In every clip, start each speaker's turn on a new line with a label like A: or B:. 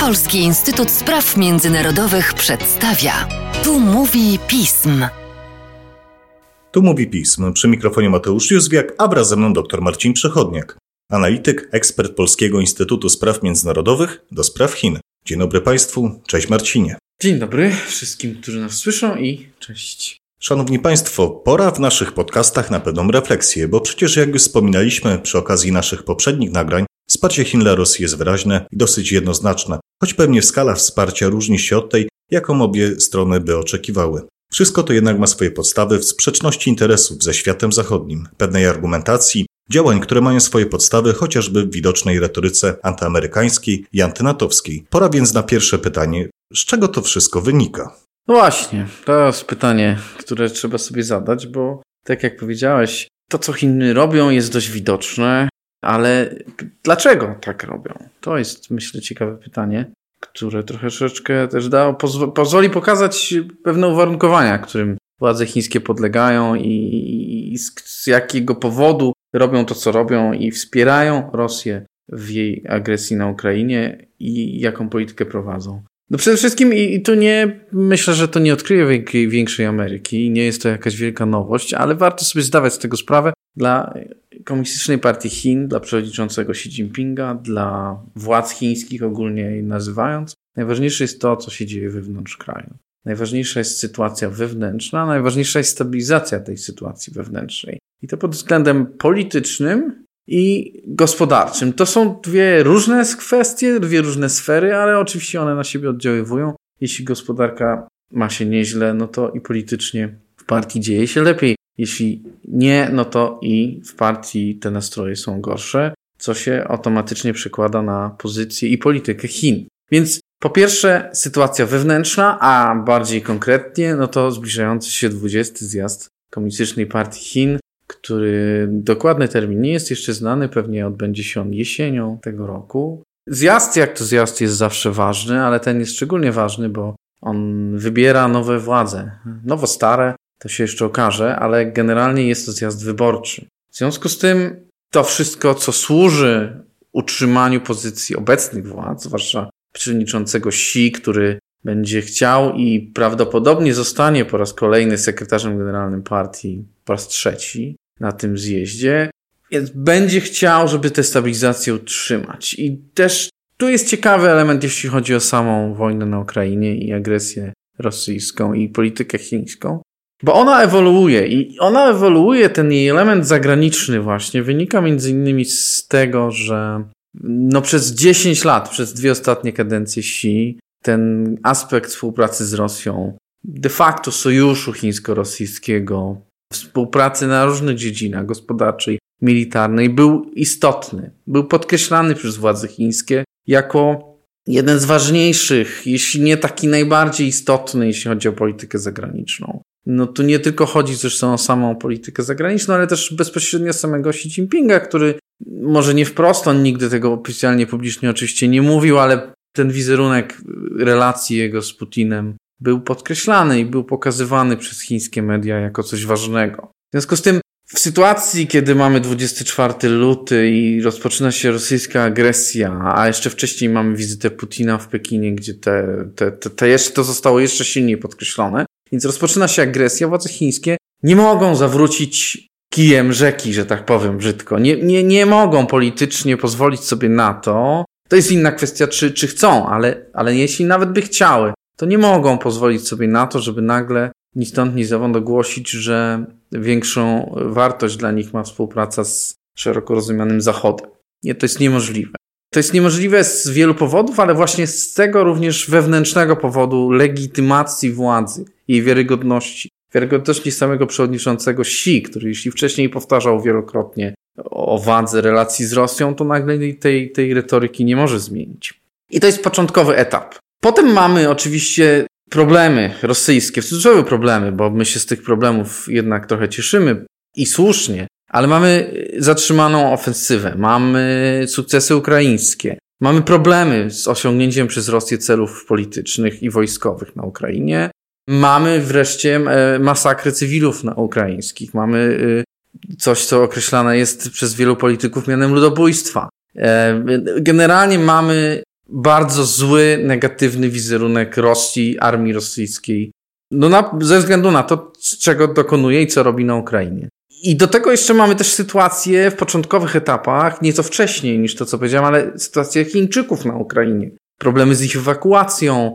A: Polski Instytut Spraw Międzynarodowych przedstawia. Tu mówi pism.
B: Tu mówi pism. Przy mikrofonie Mateusz Józwiak, a wraz ze mną dr Marcin Przechodniak, analityk, ekspert Polskiego Instytutu Spraw Międzynarodowych do spraw Chin. Dzień dobry Państwu, cześć Marcinie.
C: Dzień dobry wszystkim, którzy nas słyszą i cześć.
B: Szanowni Państwo, pora w naszych podcastach na pewną refleksję, bo przecież jak już wspominaliśmy przy okazji naszych poprzednich nagrań, wsparcie Chin dla Rosji jest wyraźne i dosyć jednoznaczne, choć pewnie skala wsparcia różni się od tej, jaką obie strony by oczekiwały. Wszystko to jednak ma swoje podstawy w sprzeczności interesów ze światem zachodnim, pewnej argumentacji, działań, które mają swoje podstawy chociażby w widocznej retoryce antyamerykańskiej i antynatowskiej. Pora więc na pierwsze pytanie, z czego to wszystko wynika?
C: No właśnie, to jest pytanie, które trzeba sobie zadać, bo tak jak powiedziałeś, to co Chiny robią jest dość widoczne, ale dlaczego tak robią? To jest, myślę, ciekawe pytanie, które troszeczkę też da, pozw pozwoli pokazać pewne uwarunkowania, którym władze chińskie podlegają i, i z, z jakiego powodu robią to, co robią i wspierają Rosję w jej agresji na Ukrainie i jaką politykę prowadzą. No przede wszystkim i, i tu nie, myślę, że to nie odkryje większej Ameryki, nie jest to jakaś wielka nowość, ale warto sobie zdawać z tego sprawę dla Komunistycznej Partii Chin, dla przewodniczącego Xi Jinpinga, dla władz chińskich ogólnie nazywając. Najważniejsze jest to, co się dzieje wewnątrz kraju. Najważniejsza jest sytuacja wewnętrzna, najważniejsza jest stabilizacja tej sytuacji wewnętrznej. I to pod względem politycznym i gospodarczym. To są dwie różne kwestie, dwie różne sfery, ale oczywiście one na siebie oddziaływują. Jeśli gospodarka ma się nieźle, no to i politycznie w partii dzieje się lepiej. Jeśli nie, no to i w partii te nastroje są gorsze, co się automatycznie przekłada na pozycję i politykę Chin. Więc po pierwsze, sytuacja wewnętrzna, a bardziej konkretnie, no to zbliżający się 20 zjazd Komunistycznej Partii Chin, który dokładny termin nie jest jeszcze znany, pewnie odbędzie się on jesienią tego roku. Zjazd, jak to zjazd, jest zawsze ważny, ale ten jest szczególnie ważny, bo on wybiera nowe władze. Nowo stare, to się jeszcze okaże, ale generalnie jest to zjazd wyborczy. W związku z tym to wszystko, co służy utrzymaniu pozycji obecnych władz, zwłaszcza przewodniczącego Xi, który będzie chciał i prawdopodobnie zostanie po raz kolejny sekretarzem generalnym partii po raz trzeci na tym zjeździe, więc będzie chciał, żeby tę stabilizację utrzymać. I też tu jest ciekawy element, jeśli chodzi o samą wojnę na Ukrainie i agresję rosyjską i politykę chińską, bo ona ewoluuje i ona ewoluuje, ten jej element zagraniczny właśnie, wynika między innymi z tego, że no przez 10 lat, przez dwie ostatnie kadencje Xi, ten aspekt współpracy z Rosją, de facto sojuszu chińsko-rosyjskiego, współpracy na różnych dziedzinach gospodarczej, militarnej był istotny. Był podkreślany przez władze chińskie jako jeden z ważniejszych, jeśli nie taki najbardziej istotny, jeśli chodzi o politykę zagraniczną. No tu nie tylko chodzi zresztą o samą politykę zagraniczną, ale też bezpośrednio samego Xi Jinpinga, który może nie wprost, on nigdy tego oficjalnie publicznie oczywiście nie mówił, ale ten wizerunek relacji jego z Putinem był podkreślany i był pokazywany przez chińskie media jako coś ważnego. W związku z tym, w sytuacji, kiedy mamy 24 luty i rozpoczyna się rosyjska agresja, a jeszcze wcześniej mamy wizytę Putina w Pekinie, gdzie te, te, te, te jeszcze, to zostało jeszcze silniej podkreślone, więc rozpoczyna się agresja, władze chińskie nie mogą zawrócić kijem rzeki, że tak powiem brzydko. Nie, nie, nie mogą politycznie pozwolić sobie na to. To jest inna kwestia, czy, czy chcą, ale, ale jeśli nawet by chciały, to nie mogą pozwolić sobie na to, żeby nagle ni stąd, ni zowąd ogłosić, że większą wartość dla nich ma współpraca z szeroko rozumianym Zachodem. Nie, to jest niemożliwe. To jest niemożliwe z wielu powodów, ale właśnie z tego również wewnętrznego powodu legitymacji władzy, jej wiarygodności. Wiarygodności samego przewodniczącego Xi, który jeśli wcześniej powtarzał wielokrotnie o wadze relacji z Rosją, to nagle tej, tej retoryki nie może zmienić. I to jest początkowy etap. Potem mamy oczywiście problemy rosyjskie, w cudzysłowie problemy, bo my się z tych problemów jednak trochę cieszymy i słusznie, ale mamy zatrzymaną ofensywę, mamy sukcesy ukraińskie, mamy problemy z osiągnięciem przez Rosję celów politycznych i wojskowych na Ukrainie, mamy wreszcie e, masakry cywilów na ukraińskich, mamy e, coś, co określane jest przez wielu polityków mianem ludobójstwa. E, generalnie mamy bardzo zły, negatywny wizerunek Rosji, armii rosyjskiej. No na, ze względu na to, czego dokonuje i co robi na Ukrainie. I do tego jeszcze mamy też sytuację w początkowych etapach, nieco wcześniej niż to, co powiedziałem, ale sytuację Chińczyków na Ukrainie. Problemy z ich ewakuacją,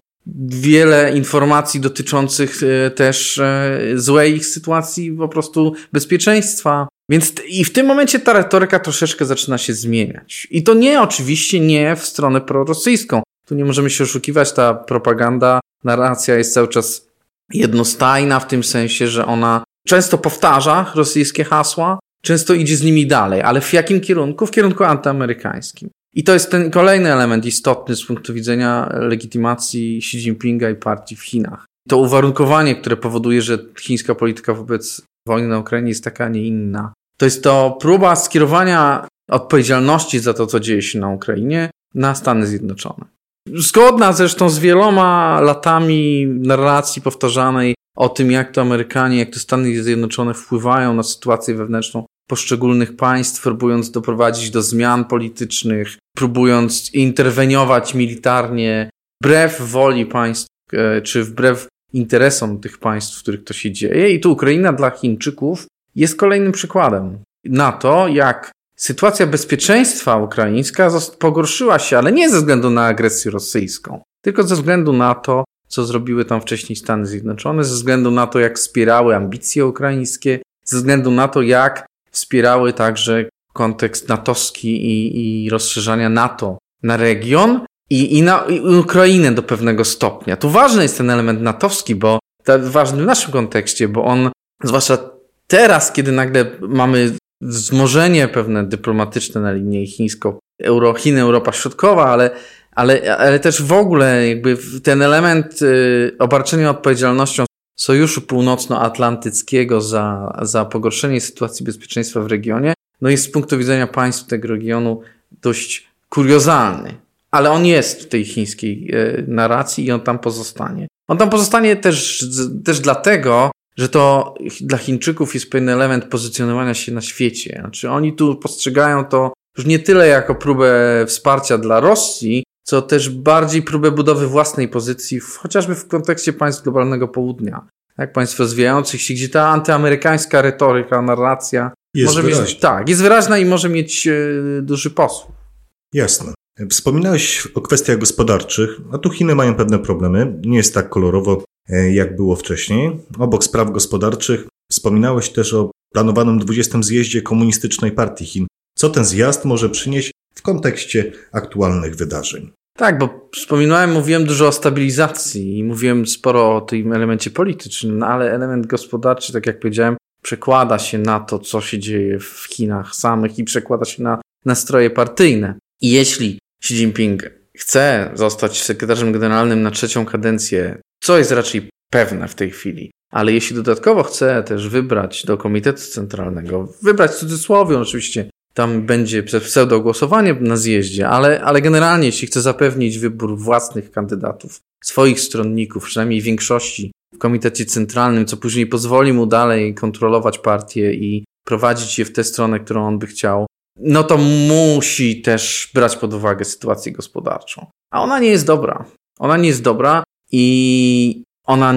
C: wiele informacji dotyczących e, też e, złej ich sytuacji, po prostu bezpieczeństwa. Więc i w tym momencie ta retoryka troszeczkę zaczyna się zmieniać. I to nie oczywiście nie w stronę prorosyjską. Tu nie możemy się oszukiwać, ta propaganda, narracja jest cały czas jednostajna w tym sensie, że ona często powtarza rosyjskie hasła, często idzie z nimi dalej, ale w jakim kierunku? W kierunku antyamerykańskim. I to jest ten kolejny element istotny z punktu widzenia legitymacji Xi Jinpinga i partii w Chinach. To uwarunkowanie, które powoduje, że chińska polityka wobec wojny na Ukrainie jest taka, a nie inna. To jest to próba skierowania odpowiedzialności za to, co dzieje się na Ukrainie, na Stany Zjednoczone. Zgodna zresztą z wieloma latami narracji powtarzanej o tym, jak to Amerykanie, jak to Stany Zjednoczone wpływają na sytuację wewnętrzną poszczególnych państw, próbując doprowadzić do zmian politycznych, próbując interweniować militarnie wbrew woli państw, e, czy wbrew interesom tych państw, w których to się dzieje. I tu Ukraina dla Chińczyków jest kolejnym przykładem na to, jak sytuacja bezpieczeństwa ukraińska pogorszyła się, ale nie ze względu na agresję rosyjską, tylko ze względu na to, co zrobiły tam wcześniej Stany Zjednoczone, ze względu na to, jak wspierały ambicje ukraińskie, ze względu na to, jak wspierały także kontekst natowski i, i rozszerzania NATO na region i, i na i Ukrainę do pewnego stopnia. Tu ważny jest ten element natowski, bo ważny w naszym kontekście, bo on, zwłaszcza teraz, kiedy nagle mamy wzmożenie pewne dyplomatyczne na linii chińsko, Euro, Chiny, Europa Środkowa, ale, ale, ale też w ogóle jakby ten element y, obarczenia odpowiedzialnością Sojuszu Północnoatlantyckiego za, za pogorszenie sytuacji bezpieczeństwa w regionie, no jest z punktu widzenia państw tego regionu dość kuriozalny. Ale on jest w tej chińskiej e, narracji i on tam pozostanie. On tam pozostanie też, też dlatego, że to dla Chińczyków jest pewien element pozycjonowania się na świecie. Znaczy oni tu postrzegają to już nie tyle jako próbę wsparcia dla Rosji, co też bardziej próbę budowy własnej pozycji, chociażby w kontekście państw globalnego południa, jak państw rozwijających się, gdzie ta antyamerykańska retoryka, narracja
B: jest
C: może
B: wyraźna.
C: mieć, tak, jest wyraźna i może mieć e, duży posłuch.
B: Jasne. Wspominałeś o kwestiach gospodarczych, a tu Chiny mają pewne problemy. Nie jest tak kolorowo, e, jak było wcześniej. Obok spraw gospodarczych wspominałeś też o planowanym 20. zjeździe Komunistycznej Partii Chin. Co ten zjazd może przynieść kontekście aktualnych wydarzeń?
C: Tak, bo wspominałem, mówiłem dużo o stabilizacji i mówiłem sporo o tym elemencie politycznym, no ale element gospodarczy, tak jak powiedziałem, przekłada się na to, co się dzieje w Chinach samych i przekłada się na nastroje partyjne. I jeśli Xi Jinping chce zostać sekretarzem generalnym na trzecią kadencję, co jest raczej pewne w tej chwili, ale jeśli dodatkowo chce też wybrać do Komitetu Centralnego, wybrać w cudzysłowie oczywiście tam będzie pseudo głosowanie na zjeździe, ale, ale generalnie jeśli chce zapewnić wybór własnych kandydatów, swoich stronników, przynajmniej większości w komitecie centralnym, co później pozwoli mu dalej kontrolować partię i prowadzić je w tę stronę, którą on by chciał, no to musi też brać pod uwagę sytuację gospodarczą. A ona nie jest dobra. Ona nie jest dobra i ona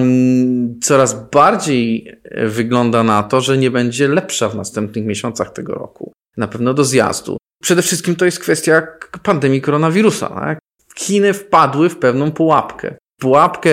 C: coraz bardziej wygląda na to, że nie będzie lepsza w następnych miesiącach tego roku na pewno do zjazdu. Przede wszystkim to jest kwestia pandemii koronawirusa. Tak? Chiny wpadły w pewną pułapkę. Pułapkę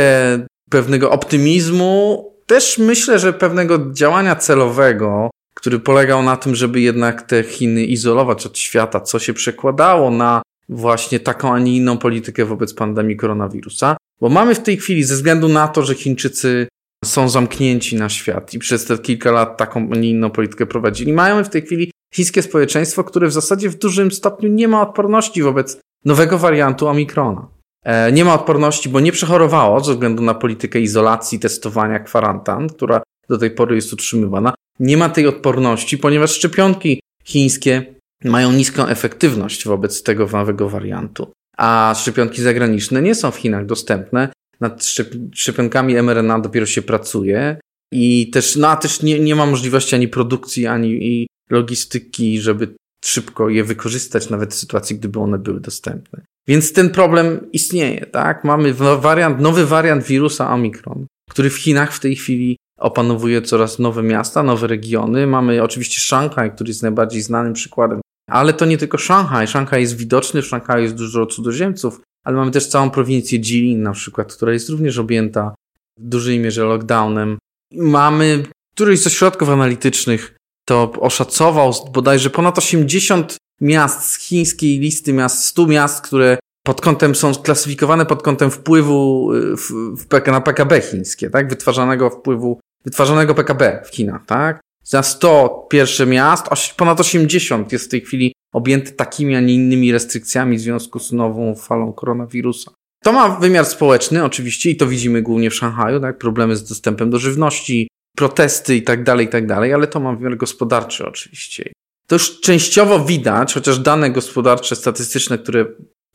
C: pewnego optymizmu, też myślę, że pewnego działania celowego, który polegał na tym, żeby jednak te Chiny izolować od świata, co się przekładało na właśnie taką, a nie inną politykę wobec pandemii koronawirusa. Bo mamy w tej chwili, ze względu na to, że Chińczycy są zamknięci na świat i przez te kilka lat taką, a nie inną politykę prowadzili, mają w tej chwili chińskie społeczeństwo, które w zasadzie w dużym stopniu nie ma odporności wobec nowego wariantu Omikrona. E, nie ma odporności, bo nie przechorowało ze względu na politykę izolacji, testowania, kwarantan, która do tej pory jest utrzymywana. Nie ma tej odporności, ponieważ szczepionki chińskie mają niską efektywność wobec tego nowego wariantu, a szczepionki zagraniczne nie są w Chinach dostępne. Nad szczepionkami mRNA dopiero się pracuje i też, no a też nie, nie ma możliwości ani produkcji, ani logistyki, żeby szybko je wykorzystać, nawet w sytuacji, gdyby one były dostępne. Więc ten problem istnieje, tak? Mamy wariant, nowy wariant wirusa Omikron, który w Chinach w tej chwili opanowuje coraz nowe miasta, nowe regiony. Mamy oczywiście Szanghaj, który jest najbardziej znanym przykładem, ale to nie tylko Szanghaj. Szanghaj jest widoczny, w Szanghaju jest dużo cudzoziemców, ale mamy też całą prowincję Jilin na przykład, która jest również objęta w dużej mierze lockdownem. Mamy któryś z ośrodków analitycznych to oszacował bodajże ponad 80 miast z chińskiej listy miast, 100 miast, które pod kątem są klasyfikowane pod kątem wpływu y, w, w, na PKB chińskie, tak? Wytwarzanego wpływu, wytwarzanego PKB w Chinach, tak? Za 100 pierwsze miast, ponad 80 jest w tej chwili objęte takimi, a nie innymi restrykcjami w związku z nową falą koronawirusa. To ma wymiar społeczny oczywiście i to widzimy głównie w Szanghaju, tak? Problemy z dostępem do żywności, protesty i tak dalej, i tak dalej, ale to ma wymiar gospodarczy oczywiście. To już częściowo widać, chociaż dane gospodarcze, statystyczne, które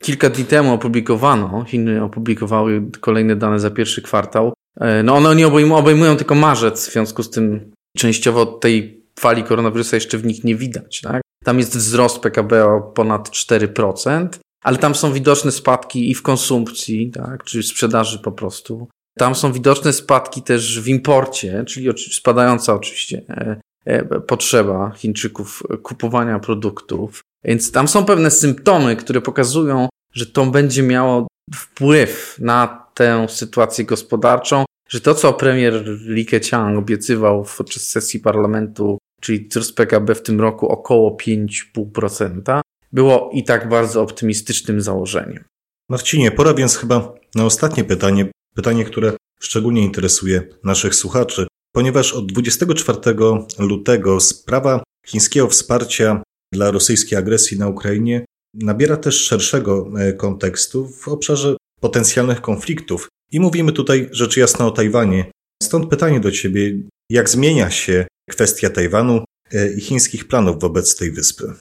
C: kilka dni temu opublikowano, Chiny opublikowały kolejne dane za pierwszy kwartał, e, no one nie obejmują, obejmują tylko marzec, w związku z tym częściowo tej fali koronawirusa jeszcze w nich nie widać. Tak? Tam jest wzrost PKB o ponad 4%, ale tam są widoczne spadki i w konsumpcji, tak, czy w sprzedaży po prostu. Tam są widoczne spadki też w imporcie, czyli spadająca oczywiście e, e, potrzeba Chińczyków kupowania produktów. Więc tam są pewne symptomy, które pokazują, że to będzie miało wpływ na tę sytuację gospodarczą, że to, co premier Li Keqiang obiecywał podczas sesji parlamentu, czyli wzrost PKB w tym roku około 5,5%, było i tak bardzo optymistycznym założeniem.
B: Marcinie, pora więc chyba na ostatnie pytanie, pytanie, które szczególnie interesuje naszych słuchaczy, ponieważ od 24 lutego sprawa chińskiego wsparcia dla rosyjskiej agresji na Ukrainie nabiera też szerszego e, kontekstu w obszarze potencjalnych konfliktów. I mówimy tutaj rzecz jasna o Tajwanie. Stąd pytanie do Ciebie, jak zmienia się kwestia Tajwanu e, i chińskich planów wobec tej wyspy?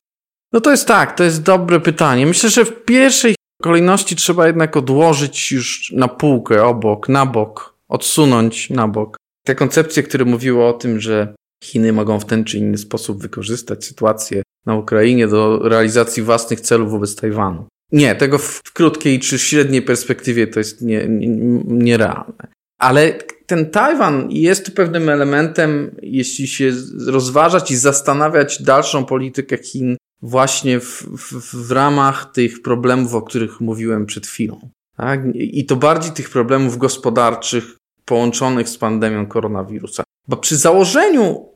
C: No to jest tak, to jest dobre pytanie. Myślę, że w pierwszej kolejności trzeba jednak odłożyć już na półkę, obok, na bok, odsunąć na bok. Te koncepcje, które mówiły o tym, że Chiny mogą w ten czy inny sposób wykorzystać sytuację na Ukrainie do realizacji własnych celów wobec Tajwanu. Nie, tego w krótkiej czy średniej perspektywie to jest nierealne. Nie, nie Ale ten Tajwan jest pewnym elementem, jeśli się rozważać i zastanawiać dalszą politykę Chin właśnie w, w, w ramach tych problemów, o których mówiłem przed chwilą. Tak? I to bardziej tych problemów gospodarczych połączonych z pandemią koronawirusa. Bo przy założeniu,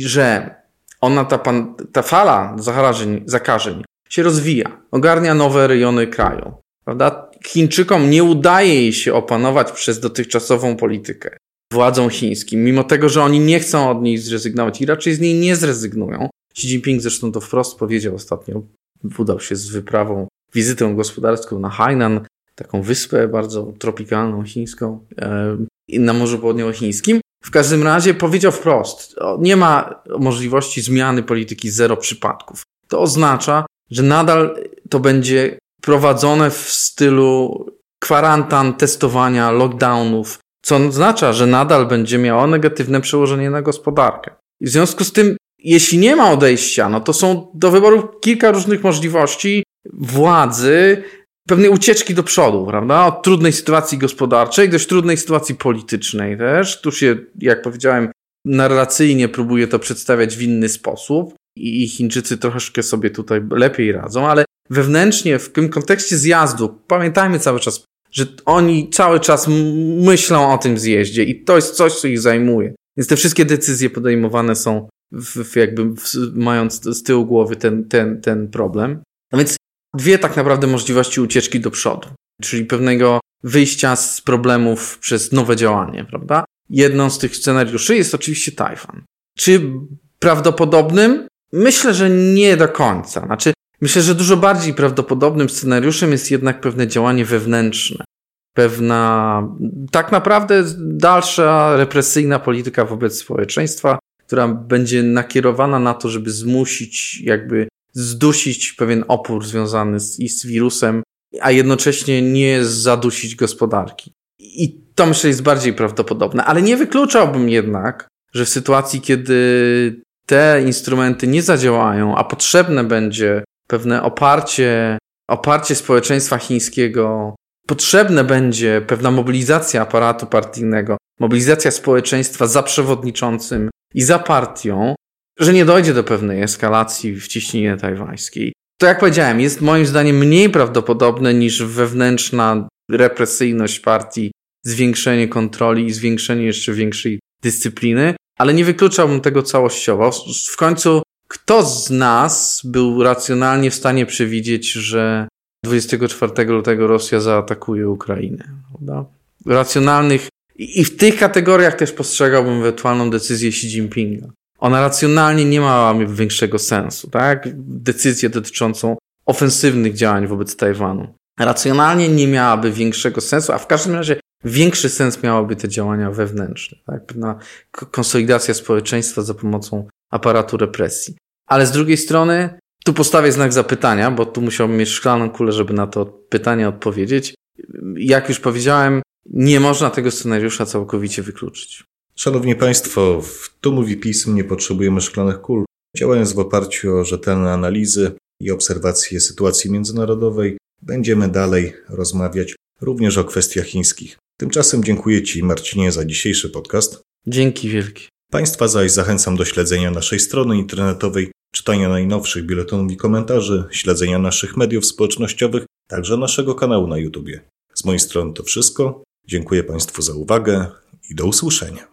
C: że ona, ta, pan, ta fala zakażeń, zakażeń się rozwija, ogarnia nowe rejony kraju, prawda? Chińczykom nie udaje się opanować przez dotychczasową politykę władzą chińskim, mimo tego, że oni nie chcą od niej zrezygnować i raczej z niej nie zrezygnują, Xi Jinping zresztą to wprost powiedział ostatnio, udał się z wyprawą, wizytą gospodarską na Hainan, taką wyspę bardzo tropikalną chińską na Morzu Południowochińskim. W każdym razie powiedział wprost, nie ma możliwości zmiany polityki zero przypadków. To oznacza, że nadal to będzie prowadzone w stylu kwarantan, testowania, lockdownów, co oznacza, że nadal będzie miało negatywne przełożenie na gospodarkę. I w związku z tym jeśli nie ma odejścia, no to są do wyboru kilka różnych możliwości władzy, pewnej ucieczki do przodu, prawda? Od trudnej sytuacji gospodarczej, dość trudnej sytuacji politycznej też. Tu się, jak powiedziałem, narracyjnie próbuje to przedstawiać w inny sposób i Chińczycy troszeczkę sobie tutaj lepiej radzą, ale wewnętrznie w tym kontekście zjazdu, pamiętajmy cały czas, że oni cały czas myślą o tym zjeździe i to jest coś, co ich zajmuje. Więc te wszystkie decyzje podejmowane są w, w jakby w, mając z tyłu głowy ten, ten, ten problem. A więc dwie tak naprawdę możliwości ucieczki do przodu, czyli pewnego wyjścia z problemów przez nowe działanie, prawda? Jedną z tych scenariuszy jest oczywiście Tajwan. Czy prawdopodobnym? Myślę, że nie do końca. Znaczy, myślę, że dużo bardziej prawdopodobnym scenariuszem jest jednak pewne działanie wewnętrzne. Pewna, tak naprawdę dalsza represyjna polityka wobec społeczeństwa, która będzie nakierowana na to, żeby zmusić, jakby zdusić pewien opór związany z, z wirusem, a jednocześnie nie zadusić gospodarki. I to myślę jest bardziej prawdopodobne, ale nie wykluczałbym jednak, że w sytuacji, kiedy te instrumenty nie zadziałają, a potrzebne będzie pewne oparcie oparcie społeczeństwa chińskiego, potrzebna będzie pewna mobilizacja aparatu partyjnego, mobilizacja społeczeństwa za przewodniczącym i za partią, że nie dojdzie do pewnej eskalacji w ciśnienie tajwańskiej. To jak powiedziałem, jest moim zdaniem mniej prawdopodobne niż wewnętrzna represyjność partii, zwiększenie kontroli i zwiększenie jeszcze większej dyscypliny, ale nie wykluczałbym tego całościowo. W końcu, kto z nas był racjonalnie w stanie przewidzieć, że 24 lutego Rosja zaatakuje Ukrainę? Prawda? Racjonalnych i w tych kategoriach też postrzegałbym ewentualną decyzję Xi Jinpinga. Ona racjonalnie nie ma większego sensu, tak? Decyzję dotyczącą ofensywnych działań wobec Tajwanu. Racjonalnie nie miałaby większego sensu, a w każdym razie większy sens miałyby te działania wewnętrzne, tak? Pewna konsolidacja społeczeństwa za pomocą aparatu represji. Ale z drugiej strony, tu postawię znak zapytania, bo tu musiałbym mieć szklaną kulę, żeby na to pytanie odpowiedzieć. Jak już powiedziałem, nie można tego scenariusza całkowicie wykluczyć.
B: Szanowni Państwo, w Tu mówi pism nie potrzebujemy szklanych kul. Działając w oparciu o rzetelne analizy i obserwacje sytuacji międzynarodowej, będziemy dalej rozmawiać również o kwestiach chińskich. Tymczasem dziękuję Ci, Marcinie, za dzisiejszy podcast.
C: Dzięki wielkie.
B: Państwa zaś zachęcam do śledzenia naszej strony internetowej, czytania najnowszych biuletynów i komentarzy, śledzenia naszych mediów społecznościowych, także naszego kanału na YouTube. Z mojej strony to wszystko. Dziękuję Państwu za uwagę i do usłyszenia.